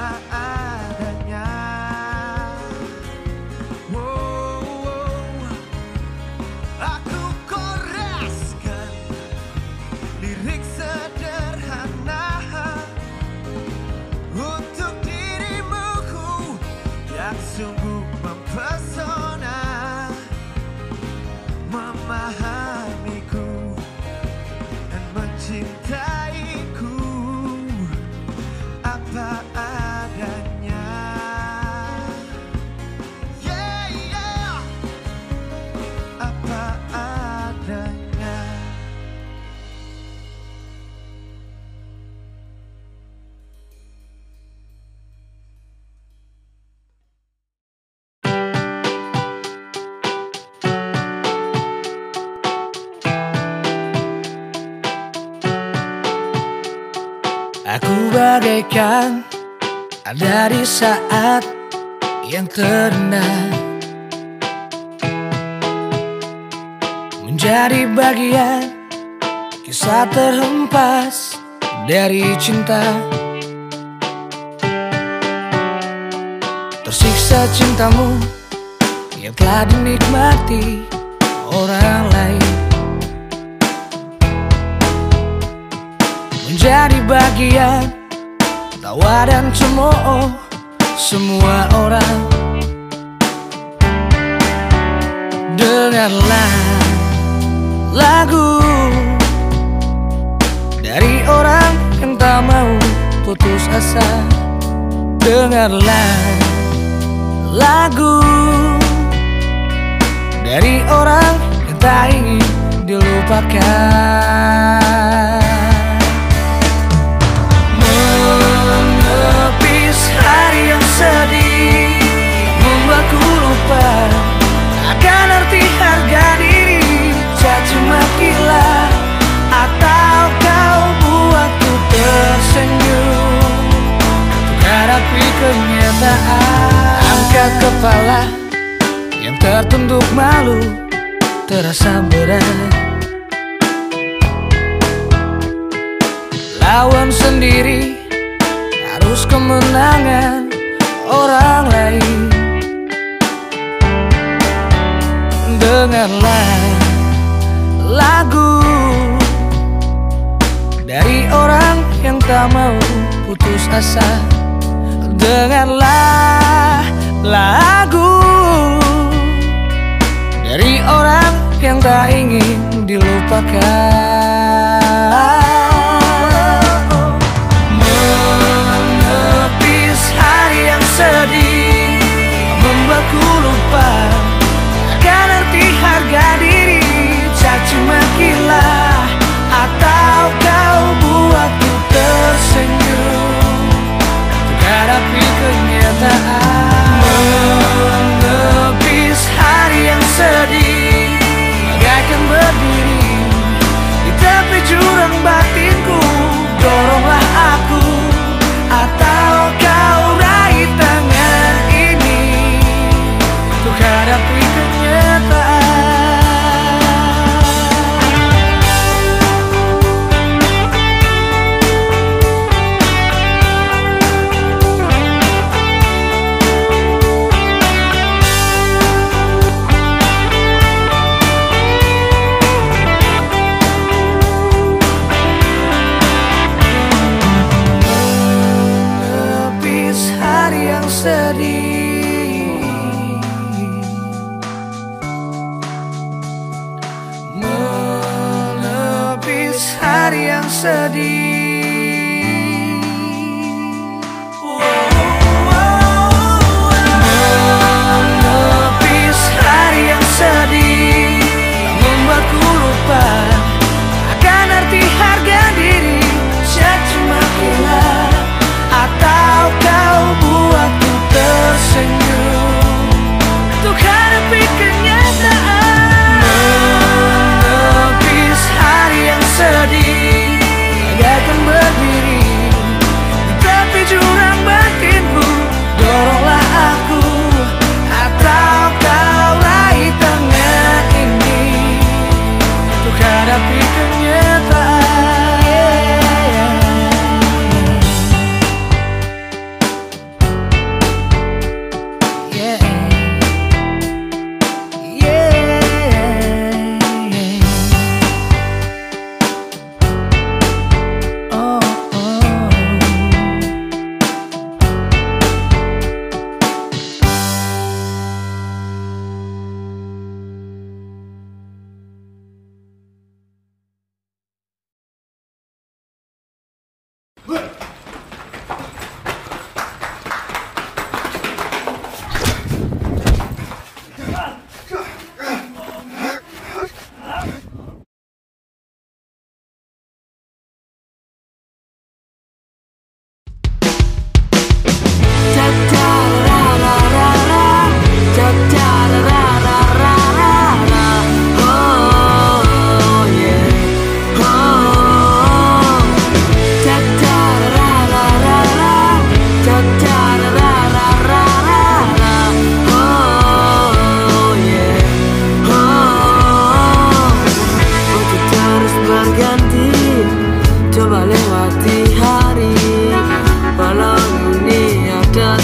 I bagaikan ada di saat yang terendah Menjadi bagian kisah terhempas dari cinta. Tersiksa cintamu yang telah dinikmati orang lain. Menjadi bagian tawa dan cemooh semua orang. Dengarlah lagu dari orang yang tak mau putus asa. Dengarlah lagu dari orang yang tak ingin dilupakan hari yang sedih. Membuatku lupa Akan arti harga diri. Caci makilah Atau kau buatku tersenyum? Hadapi kenyataan. Angkat kepala Yang tertunduk malu Terasa berat. Lawan sendiri kemenangan orang lain. Dengarlah lagu dari orang yang tak mau putus asa. Dengarlah lagu dari orang yang tak ingin dilupakan sedih Membuatku lupa. Akan arti harga diri Caci makilah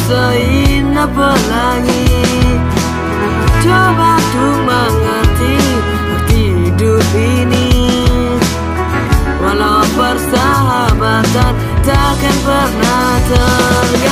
seindah pelangi Coba untuk mengerti hidup ini. Walau persahabatan takkan pernah terjadi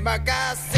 my guy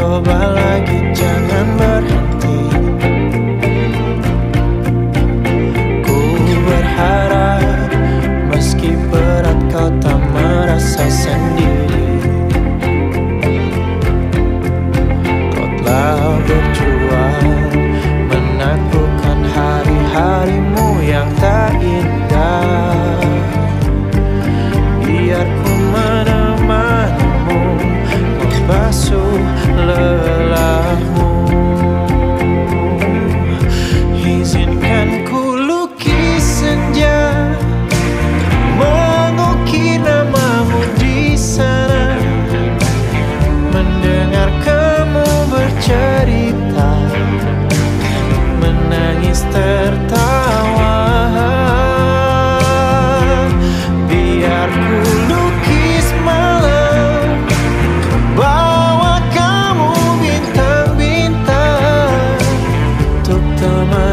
coba lagi jangan berhenti. Ku berharap meski berat kau tak merasa summer.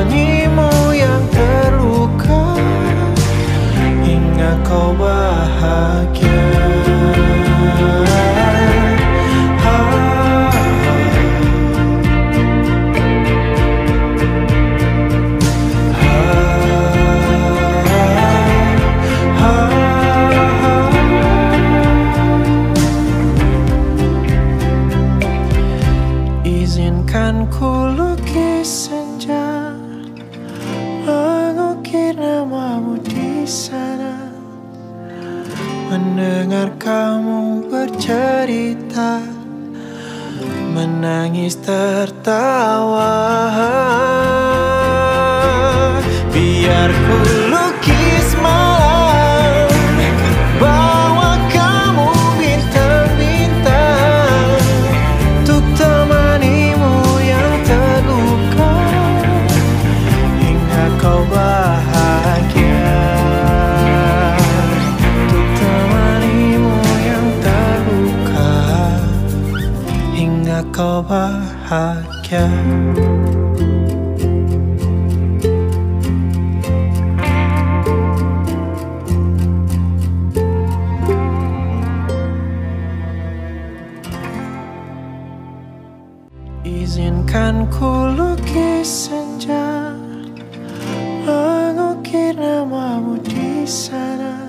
sana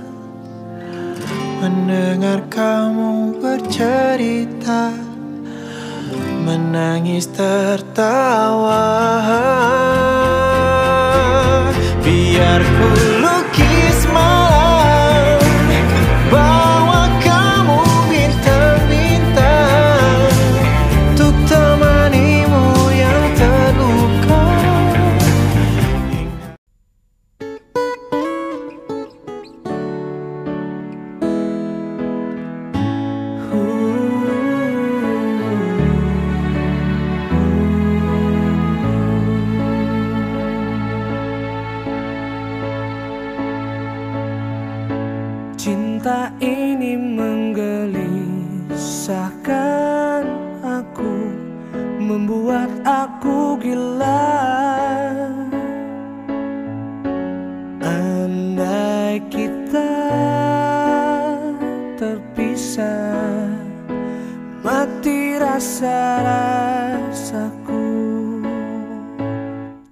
Mendengar kamu bercerita Menangis tertawa. Biar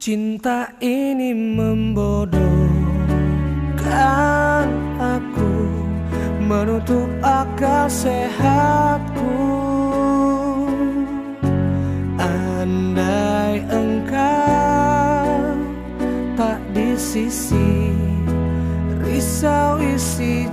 Cinta ini membodohkan aku Menutup akal sehatku. Andai engkau tak di sisi Risau isi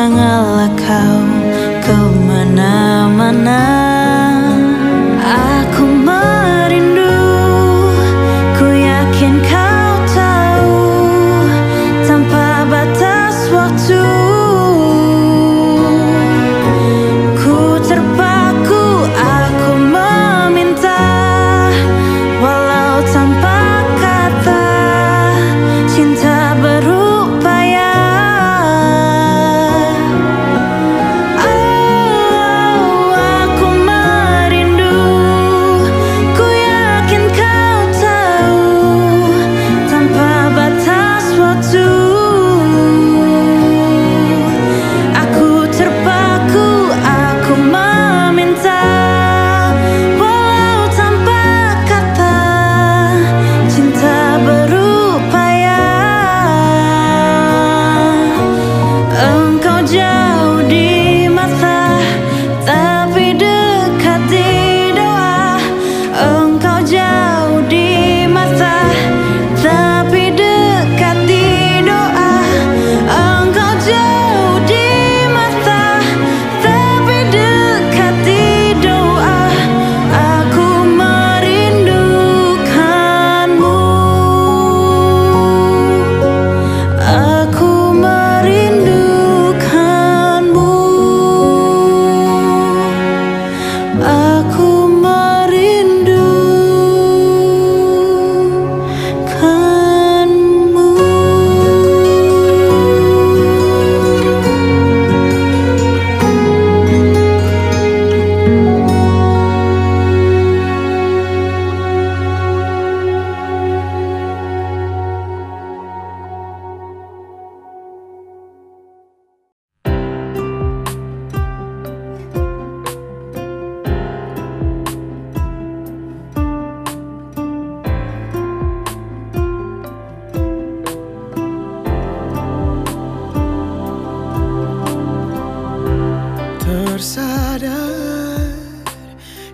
janganlah kau ke mana-mana.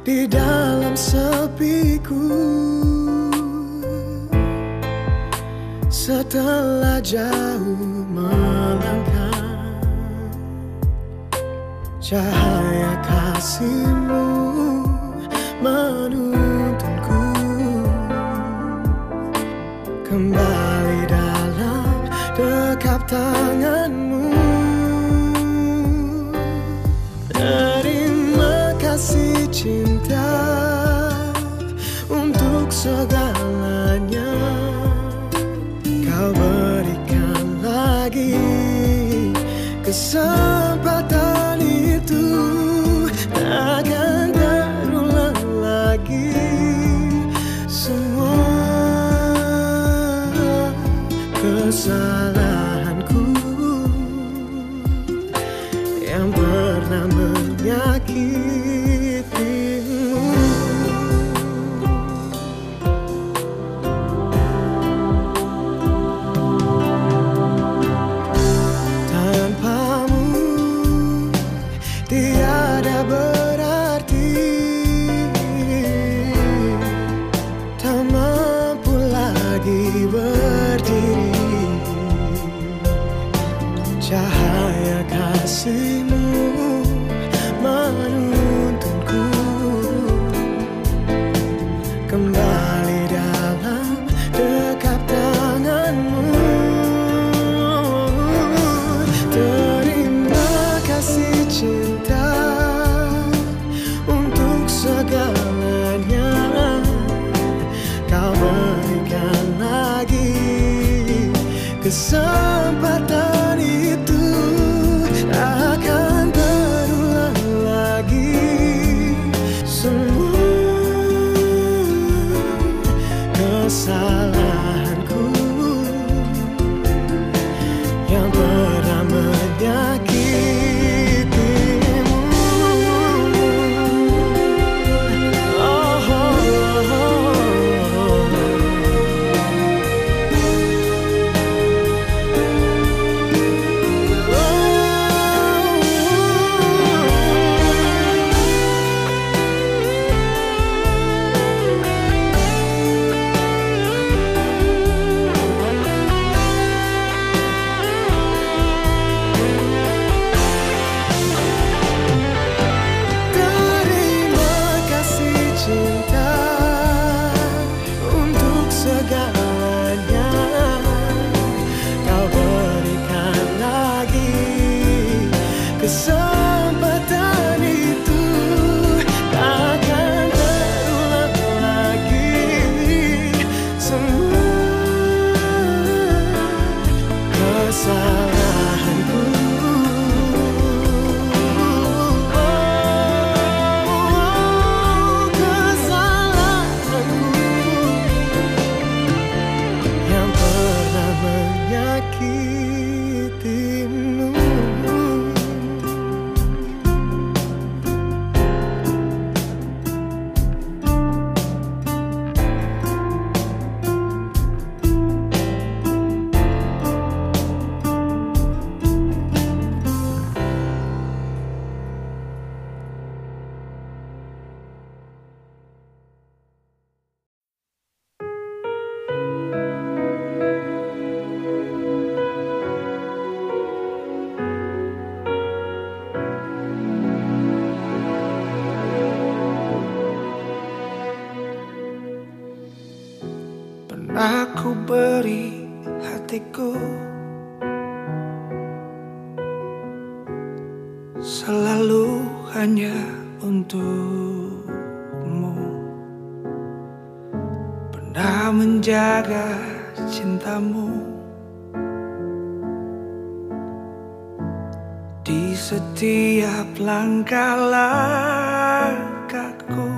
di dalam sepiku. Setelah jauh melangkah cahaya kasihmu menuntunku kembali dalam dekap tanganmu. Terima kasih cinta segalanya Kau berikan lagi kesempatan. yar langkah langkahku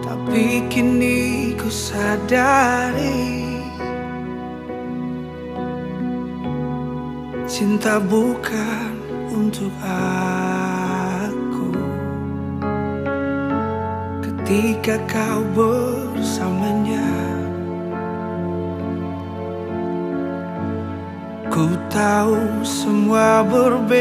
Tapi kini ku sadari Cinta bukan untuk aku. Ketika kau bersama Ku tahu semua berbeda.